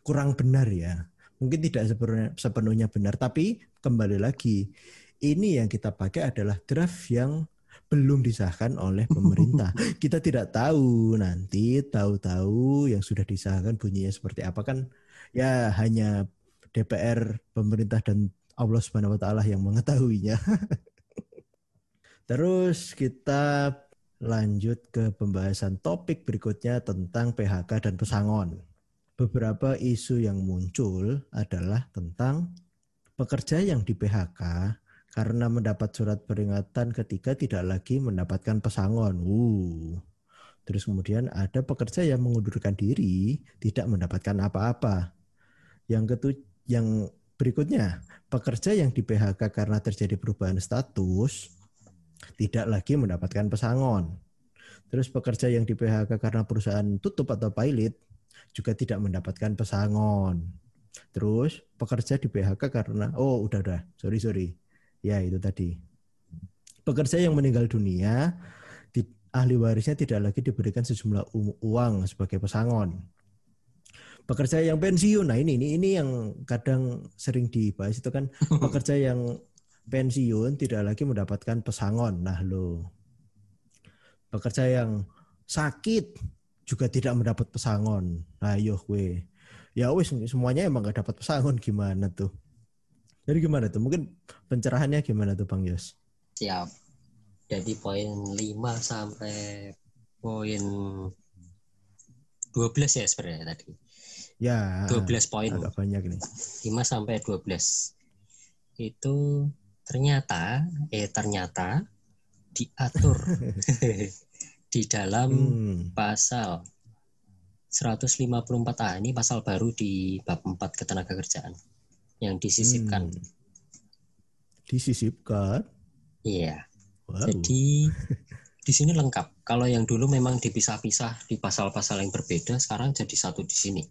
kurang benar ya. Mungkin tidak sepenuhnya, sepenuhnya benar, tapi kembali lagi ini yang kita pakai adalah draft yang belum disahkan oleh pemerintah. [laughs] kita tidak tahu nanti tahu-tahu yang sudah disahkan bunyinya seperti apa kan ya hanya DPR, pemerintah dan Allah Subhanahu wa taala yang mengetahuinya. [laughs] Terus kita lanjut ke pembahasan topik berikutnya tentang PHK dan pesangon. Beberapa isu yang muncul adalah tentang pekerja yang di PHK karena mendapat surat peringatan ketika tidak lagi mendapatkan pesangon. Uh. Terus kemudian ada pekerja yang mengundurkan diri tidak mendapatkan apa-apa. Yang yang berikutnya, pekerja yang di PHK karena terjadi perubahan status tidak lagi mendapatkan pesangon. Terus pekerja yang di PHK karena perusahaan tutup atau pilot juga tidak mendapatkan pesangon. Terus pekerja di PHK karena oh udah udah sorry sorry ya itu tadi. Pekerja yang meninggal dunia di, ahli warisnya tidak lagi diberikan sejumlah uang sebagai pesangon. Pekerja yang pensiun nah ini ini ini yang kadang sering dibahas itu kan [laughs] pekerja yang pensiun tidak lagi mendapatkan pesangon. Nah lo pekerja yang sakit juga tidak mendapat pesangon. Nah yo gue ya wis semuanya emang gak dapat pesangon gimana tuh jadi gimana tuh mungkin pencerahannya gimana tuh bang Yos Siap. Jadi poin 5 sampai poin 12 ya sebenarnya tadi. ya 12 poin. agak banyak nih 5 sampai 12. Itu ternyata eh ternyata diatur [laughs] di dalam hmm. pasal 154A ini pasal baru di bab 4 ketenagakerjaan yang disisipkan. Hmm. disisipkan Iya. wow. Jadi [laughs] di sini lengkap. Kalau yang dulu memang dipisah-pisah di pasal-pasal yang berbeda, sekarang jadi satu di sini.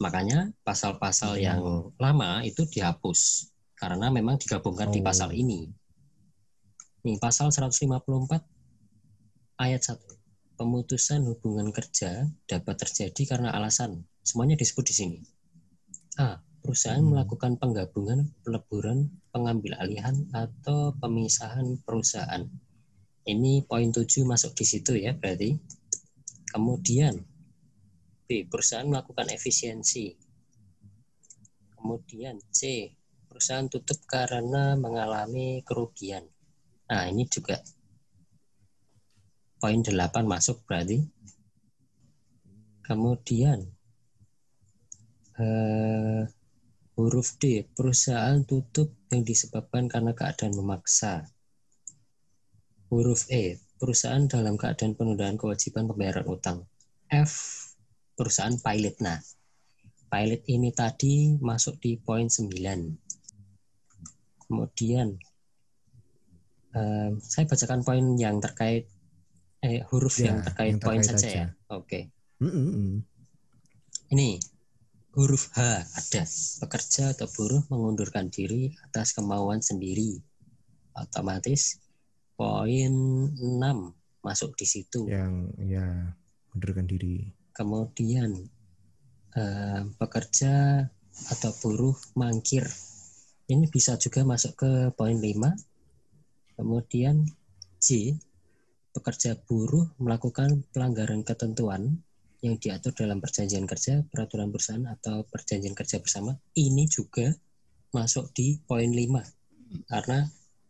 Makanya pasal-pasal Hmm. yang lama itu dihapus karena memang digabungkan di Oh. pasal ini. Nih, pasal 154 ayat 1. Pemutusan hubungan kerja dapat terjadi karena alasan. Semuanya disebut di sini. A. Perusahaan Hmm. melakukan penggabungan, peleburan, pengambil alihan, atau pemisahan perusahaan. Ini poin 7 masuk di situ ya berarti. Kemudian B. Perusahaan melakukan efisiensi. Kemudian C. Perusahaan tutup karena mengalami kerugian. Nah ini juga poin 8 masuk berarti. Kemudian eh, huruf D. Perusahaan tutup yang disebabkan karena keadaan memaksa. Huruf E. Perusahaan dalam keadaan penundaan kewajiban pembayaran utang. F. Perusahaan pilot. Nah, pilot ini tadi masuk di poin 9. Kemudian eh, saya bacakan poin yang terkait eh huruf Ya, yang terkait yang poin terkait saja aja. ya. Oke. Mm, mm, mm. Ini huruf H ada. Pekerja atau buruh mengundurkan diri atas kemauan sendiri. Otomatis poin 6 masuk di situ. Yang ya mundurkan diri. Kemudian eh, pekerja atau buruh mangkir. Ini bisa juga masuk ke poin 5. Kemudian J, pekerja buruh melakukan pelanggaran ketentuan yang diatur dalam perjanjian kerja, peraturan perusahaan atau perjanjian kerja bersama. Ini juga masuk di poin 5. Karena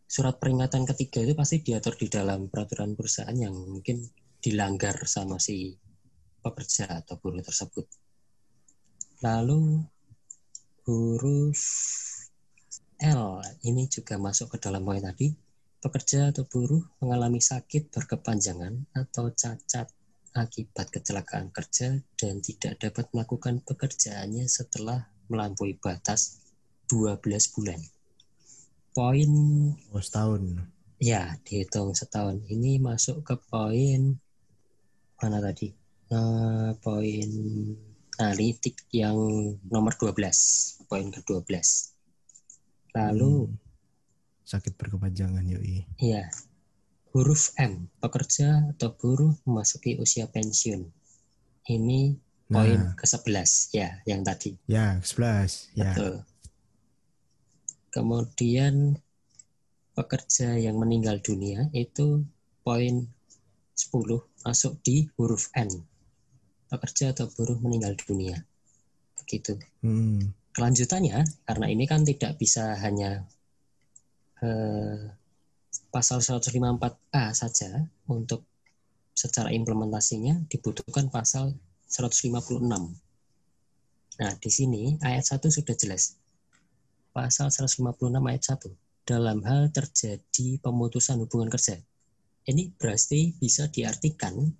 surat peringatan ketiga itu pasti diatur di dalam peraturan perusahaan yang mungkin dilanggar sama si pekerja atau buruh tersebut. Lalu huruf L ini juga masuk ke dalam poin tadi. Pekerja atau buruh mengalami sakit berkepanjangan atau cacat akibat kecelakaan kerja dan tidak dapat melakukan pekerjaannya setelah melampaui batas 12 bulan. Poin Oh setahun. ya dihitung setahun. Ini masuk ke poin mana tadi? Nah, poin analitik yang nomor 12, poin ke-12. Lalu Hmm. sakit berkepanjangan yoi. ya huruf M, pekerja atau buruh memasuki usia pensiun. Ini poin Nah, ke-11 ya, yang tadi. ya 11 ya. Betul. Kemudian pekerja yang meninggal dunia itu poin 10 masuk di huruf N. Pekerja atau buruh meninggal dunia. Begitu. Hmm. Kelanjutannya, karena ini kan tidak bisa hanya eh, pasal 154A saja untuk secara implementasinya dibutuhkan pasal 156. Nah, di sini ayat 1 sudah jelas. Pasal 156 ayat 1. Dalam hal terjadi pemutusan hubungan kerja. Ini berarti bisa diartikan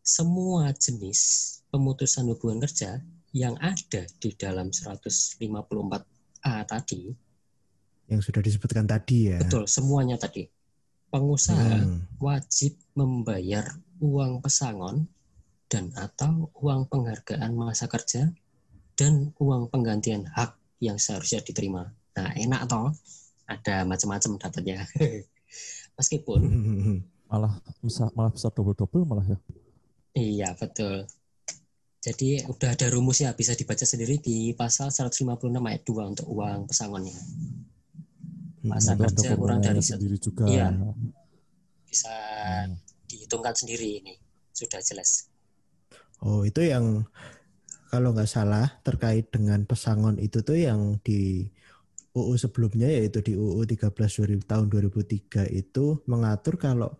semua jenis pemutusan hubungan kerja yang ada di dalam 154A tadi, Yang sudah disebutkan tadi ya. betul semuanya tadi. Pengusaha Hmm. wajib membayar uang pesangon dan atau uang penghargaan masa kerja dan uang penggantian hak yang seharusnya diterima. Nah, enak toh? Ada macam-macam dapatnya. [laughs] Meskipun [laughs] Malah bisa malah bisa double double malah ya. iya betul. Jadi udah ada rumusnya bisa dibaca sendiri di pasal 156 ayat 2 untuk uang pesangonnya. Masa Itu ada kerja kurang dari sendiri juga. Iya. Bisa Hmm. dihitungkan sendiri ini. Sudah jelas. Oh itu yang kalau nggak salah terkait dengan pesangon itu tuh yang di UU sebelumnya yaitu di UU 13 2000 tahun 2003 itu mengatur kalau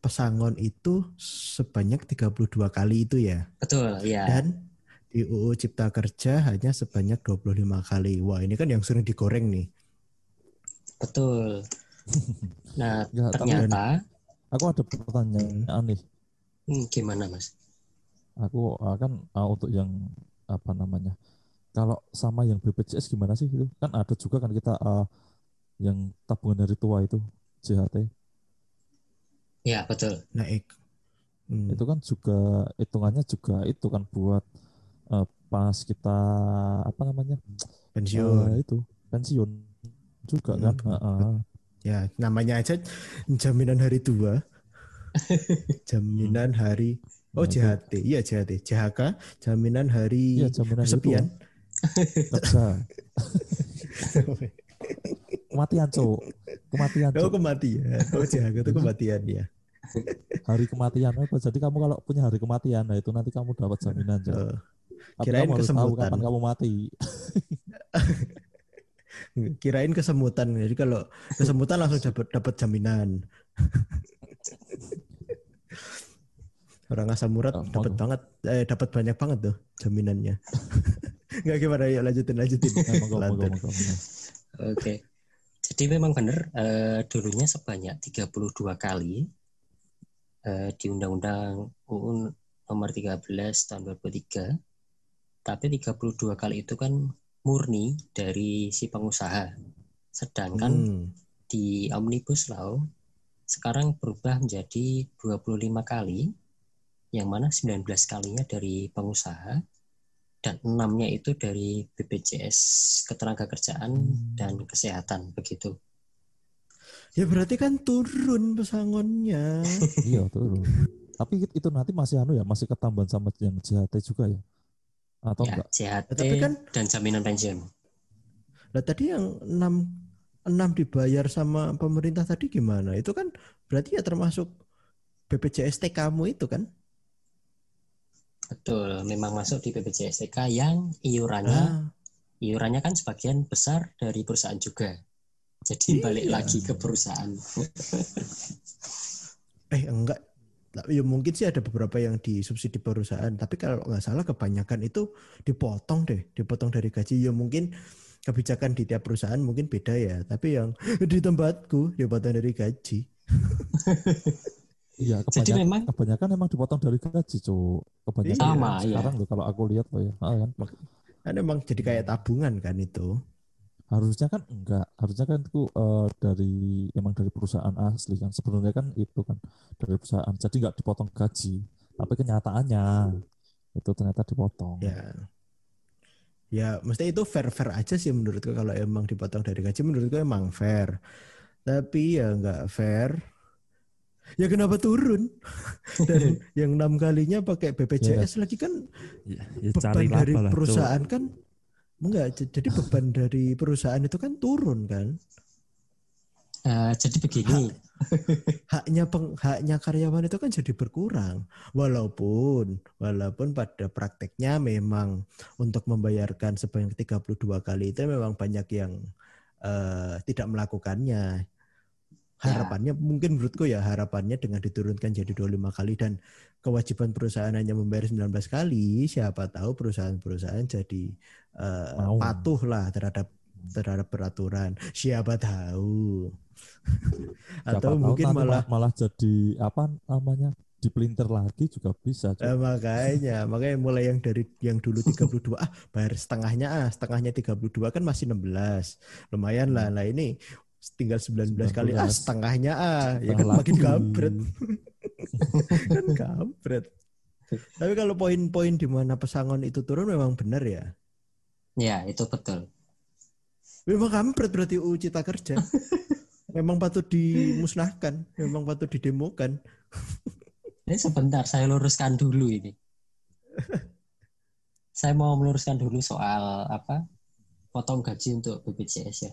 pesangon itu sebanyak 32 kali itu ya. Betul, ya. Dan di UU Cipta Kerja hanya sebanyak 25 kali. Wah, ini kan yang sering digoreng nih. Betul. [laughs] Nah, tapi ternyata aku ada pertanyaan nih. hmm, gimana, Mas? Aku ah, kan ah, untuk yang apa namanya? Kalau sama yang BPJS gimana sih itu? Kan ada juga kan kita ah, yang tabungan dari tua itu JHT. Ya, betul. Naik. Hmm. Itu kan juga hitungannya juga itu kan buat eh, pas kita apa namanya? pensiun. Eh, itu pensiun juga Hmm. kan. Heeh. Ya, namanya aja jaminan hari tua. [laughs] jaminan hari Oh. JHT. Iya, JHT. JHK, jaminan hari Iya, jaminan. Kerja. [laughs] [laughs] Kematian, Cuk. Kematian, Oh, Cuk. kematian. Oh, JHK itu kematian ya. Hari kematian apa? Jadi kamu kalau punya hari kematian, nah itu nanti kamu dapat jaminan. Oh, Tapi kirain kamu harus tahu kapan kamu mati. Kirain kesemutan. Jadi kalau kesemutan langsung dapat dapat jaminan. [laughs] Orang asam urat Oh, dapat banget eh dapat banyak banget tuh jaminannya. [laughs] Enggak gimana yuk lanjutin lanjutin. Oke. Jadi memang benar eh, dulunya sebanyak 32 kali eh, di Undang-Undang UU nomor 13 tahun 2003. Tapi 32 kali itu kan murni dari si pengusaha. Sedangkan Hmm. di Omnibus Law sekarang berubah menjadi 25 kali yang mana 19 kalinya dari pengusaha dan enamnya itu dari BPJS ketenagakerjaan dan kesehatan begitu. Ya berarti kan turun pesangonnya. iya turun. Tapi itu nanti masih anu ya, masih ketambahan sama yang JHT juga ya? Atau ya, enggak? JHT Tapi kan- dan jaminan pensiun. Lah tadi yang 6 enam dibayar sama pemerintah tadi gimana? Itu kan berarti ya termasuk BPJS kamu itu kan? Betul, memang masuk di BPJS TK yang iurannya Ah, iurannya kan sebagian besar dari perusahaan juga. Jadi balik Iya. lagi ke perusahaan. eh enggak. Lah, Ya mungkin sih ada beberapa yang disubsidi perusahaan, tapi kalau nggak salah kebanyakan itu dipotong deh, dipotong dari gaji. Ya mungkin kebijakan di tiap perusahaan mungkin beda ya, tapi yang [laughs] di tempatku dipotong dari gaji. Iya, [laughs] Jadi kebanyakan, memang kebanyakan emang dipotong dari gaji, Cuk. Kebanyakan Sama, iya. sekarang tuh kalau aku lihat loh ya. Ah, kan. Kan emang jadi kayak tabungan kan itu. Harusnya kan enggak, harusnya kan itu eh, dari emang dari perusahaan asli kan. Sebenarnya kan itu kan dari perusahaan. Jadi enggak dipotong gaji, tapi kenyataannya itu ternyata dipotong. Ya. Ya, mesti itu fair-fair aja sih menurutku kalau emang dipotong dari gaji menurutku emang fair. Tapi ya nggak fair. Ya kenapa turun? [laughs] Dan [laughs] yang enam kalinya pakai BPJS lagi kan Ya, ya beban dari perusahaan kan enggak jadi beban [laughs] dari perusahaan itu kan turun kan. eh, jadi begini, Haknya peng, haknya karyawan itu kan jadi berkurang. Walaupun walaupun pada prakteknya memang untuk membayarkan sebanyak 32 kali itu memang banyak yang eh, tidak melakukannya. Harapannya mungkin menurutku ya harapannya dengan diturunkan jadi 25 kali dan kewajiban perusahaan hanya membayar 19 kali, siapa tahu perusahaan-perusahaan jadi Mau. patuh lah terhadap terhadap peraturan. Siapa tahu. [laughs] Siapa Atau tahu mungkin malah ma- malah jadi apa namanya? dipelintir lagi juga bisa. Eh, makanya, [laughs] makanya mulai yang dari yang dulu 32 ah bayar setengahnya ah, setengahnya 32 kan masih 16. Lumayan lah. Lah ini tinggal 19, kali ah 19. setengahnya ah. Ya kan makin kampret. [laughs] kan kampret. Tapi kalau poin-poin di mana pesangon itu turun memang benar ya. ya itu betul. Memang kampret berarti UU Cipta Kerja. [laughs] memang patut dimusnahkan, memang patut didemokan. [laughs] Ini sebentar saya luruskan dulu ini. saya mau meluruskan dulu soal apa potong gaji untuk BPJS ya.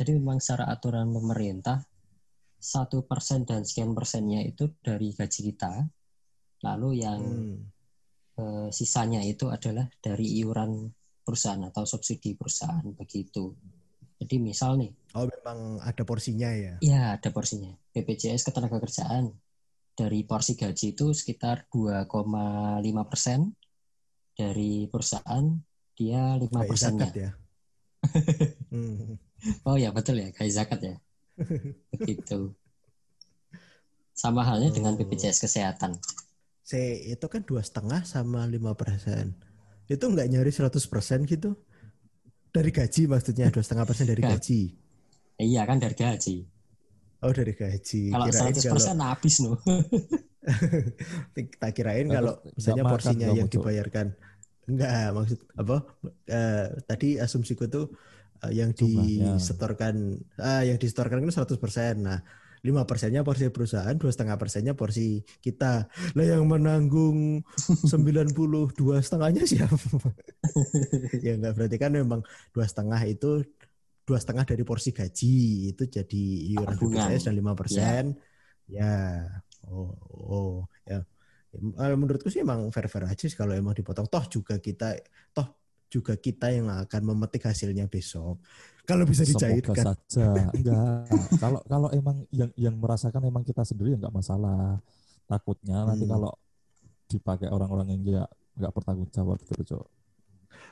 Jadi memang secara aturan pemerintah satu persen dan sekian persennya itu dari gaji kita. Lalu yang Hmm. eh, sisanya itu adalah dari iuran perusahaan atau subsidi perusahaan begitu. Jadi misal nih, Oh memang ada porsinya ya. ya ada porsinya. BPJS ketenagakerjaan dari porsi gaji itu sekitar 2,5 persen dari perusahaan dia 5 Kayak persennya. ya. [laughs] Hmm. Oh ya betul ya kayak zakat ya. [laughs] Begitu. Sama halnya dengan Oh. BPJS kesehatan. C itu kan dua setengah sama lima persen. Itu nggak nyari 100 persen gitu? Dari gaji maksudnya dua setengah persen dari gaji. Iya kan dari gaji. Oh dari gaji. Kalau Kirain 100 kalau persen habis no. [laughs] tak kirain kalau misalnya makan porsinya yang dibayarkan enggak maksud apa eh, tadi asumsiku tuh eh, yang disetorkan ah yang disetorkan kan 100 persen. Nah lima persennya porsi perusahaan, dua setengah persennya porsi kita. Lah yang menanggung [laughs] 92 setengahnya siapa? [laughs] ya enggak berarti kan memang dua setengah itu dua setengah dari porsi gaji itu jadi iuran. BPJS dan lima persen. Ya, oh, oh, ya. Eh, Menurutku sih emang fair-fair aja sih kalau emang dipotong. Toh juga kita, toh juga kita yang akan memetik hasilnya besok. Kalau bisa Semoga dicairkan. saja. Enggak. kalau kalau emang yang yang merasakan emang kita sendiri ya enggak masalah. Takutnya nanti Hmm. kalau dipakai orang-orang yang enggak enggak bertanggung jawab gitu, Cok.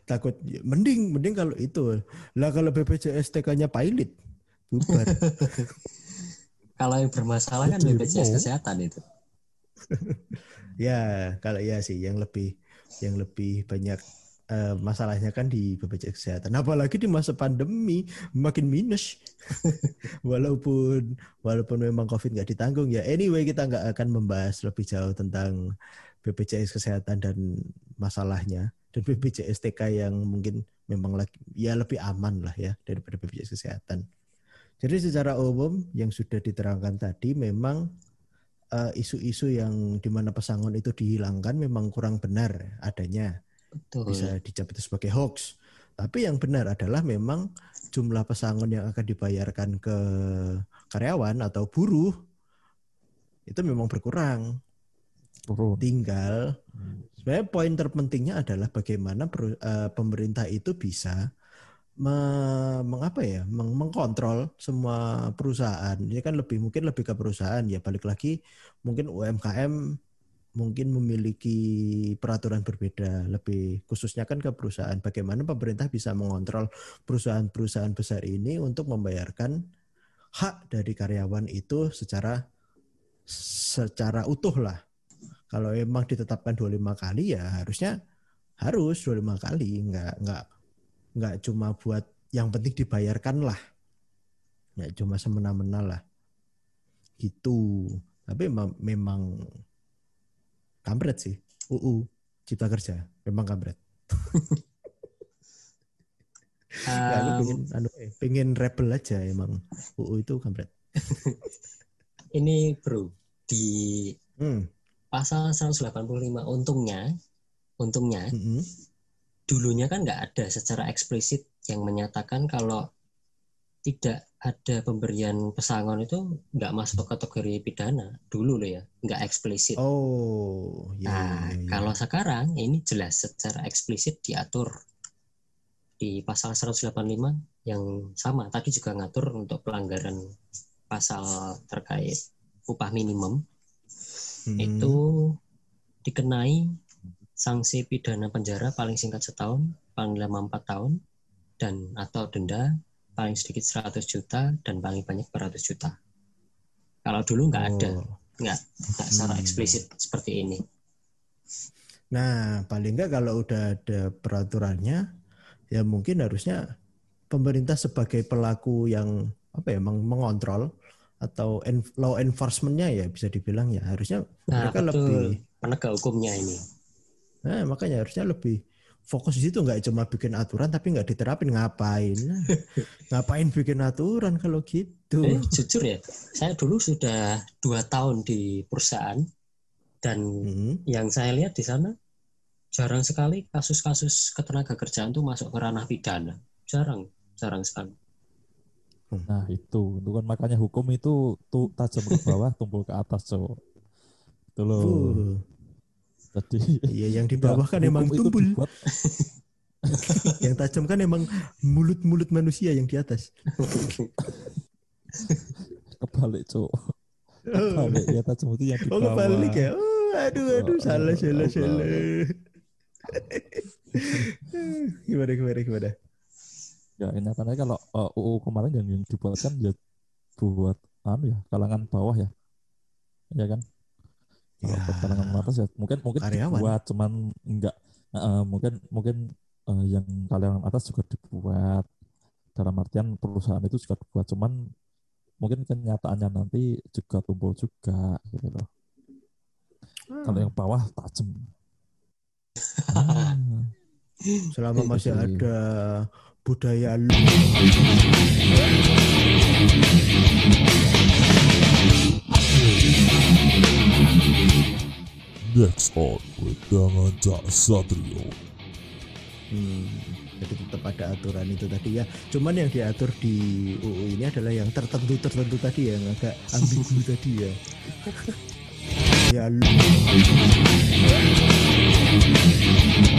Takut ya, mending mending kalau itu. Lah kalau BPJS TK-nya pilot bubar. [laughs] Kalau yang bermasalah kan. BPJS kesehatan itu. [laughs] ya, kalau ya sih yang lebih yang lebih banyak eh, masalahnya kan di BPJS kesehatan. Apalagi di masa pandemi makin minus. [laughs] walaupun walaupun memang COVID nggak ditanggung ya. Anyway kita nggak akan membahas lebih jauh tentang BPJS kesehatan dan masalahnya dan BPJS TK yang mungkin memang lagi ya lebih aman lah ya daripada BPJS kesehatan. Jadi secara umum yang sudah diterangkan tadi memang eh, isu-isu yang di mana pesangon itu dihilangkan memang kurang benar adanya Betul. bisa dicap itu sebagai hoax. Tapi yang benar adalah memang jumlah pesangon yang akan dibayarkan ke karyawan atau buruh itu memang berkurang. turun. Tinggal sebenarnya poin terpentingnya adalah bagaimana peru- eh, pemerintah itu bisa me- mengapa ya meng- mengkontrol semua perusahaan. Ini kan lebih mungkin lebih ke perusahaan ya balik lagi mungkin UMKM mungkin memiliki peraturan berbeda lebih khususnya kan ke perusahaan. Bagaimana pemerintah bisa mengontrol perusahaan-perusahaan besar ini untuk membayarkan hak dari karyawan itu secara secara utuh lah. Kalau memang ditetapkan 25 kali ya harusnya harus 25 kali. Nggak nggak nggak cuma buat yang penting dibayarkan lah. Nggak cuma semena-mena lah. Gitu. Tapi memang kampret sih. UU Cipta Kerja. Memang kampret. Ya, Um, pengen, anu, eh, pengen rebel aja emang. UU itu kampret. [laughs] Ini bro di hmm. pasal 185 untungnya untungnya mm-mm. dulunya kan nggak ada secara eksplisit yang menyatakan kalau tidak ada pemberian pesangon itu nggak masuk kategori pidana dulu loh ya nggak eksplisit. oh ya, nah ya, ya. kalau sekarang ini jelas secara eksplisit diatur di pasal 185 yang sama tadi juga ngatur untuk pelanggaran pasal terkait upah minimum Hmm. itu dikenai sanksi pidana penjara paling singkat setahun, paling lama empat tahun, dan atau denda paling sedikit 100 juta dan paling banyak 400 juta. Kalau dulu nggak ada, Oh. nggak nggak secara Hmm. eksplisit seperti ini. Nah, paling enggak kalau udah ada peraturannya, ya mungkin harusnya pemerintah sebagai pelaku yang apa ya, meng- mengontrol atau en- law enforcement-nya ya bisa dibilang ya harusnya Nah, mereka betul. lebih, Penegak hukumnya ini. nah makanya harusnya lebih fokus di situ nggak cuma bikin aturan tapi nggak diterapin ngapain? Nah, [laughs] ngapain bikin aturan kalau gitu? Eh, jujur ya, saya dulu sudah dua tahun di perusahaan dan Hmm. yang saya lihat di sana jarang sekali kasus-kasus ketenaga kerjaan tuh masuk ke ranah pidana. Jarang, jarang sekali. Nah itu, itu kan makanya hukum itu tuh tajam ke bawah, tumpul ke atas, cowok. Itu loh. Uh, Jadi Iya, yang di [laughs] bawah kan emang tumpul. [laughs] yang tajam kan emang mulut-mulut manusia yang di atas. [laughs] kebalik, cowok. Kebalik ya tajam itu yang di Oh bawah. kebalik ya. Oh, aduh aduh Oh, salah salah salah. gimana gimana gimana? Ya nyatanya kalau uh, UU kemarin yang, yang dibuat kan ya buat anu ya kalangan bawah ya, ya kan? Ya, buat kalangan atas ya mungkin mungkin karyawan. dibuat cuman enggak uh, mungkin mungkin uh, yang kalangan atas juga dibuat dalam artian perusahaan itu juga dibuat cuman mungkin kenyataannya nanti juga tumbuh juga gitu loh. Kalau yang bawah tajam. Ah, [laughs] Selama masih Gitu. ada budaya lu. [laughs] Next on Wedangan Cak Satrio. Hmm, jadi tetap ada aturan itu tadi ya. Cuman yang diatur di UU ini adalah yang tertentu tertentu tadi ya, yang agak ambigu [laughs] tadi ya. [laughs] ya lu.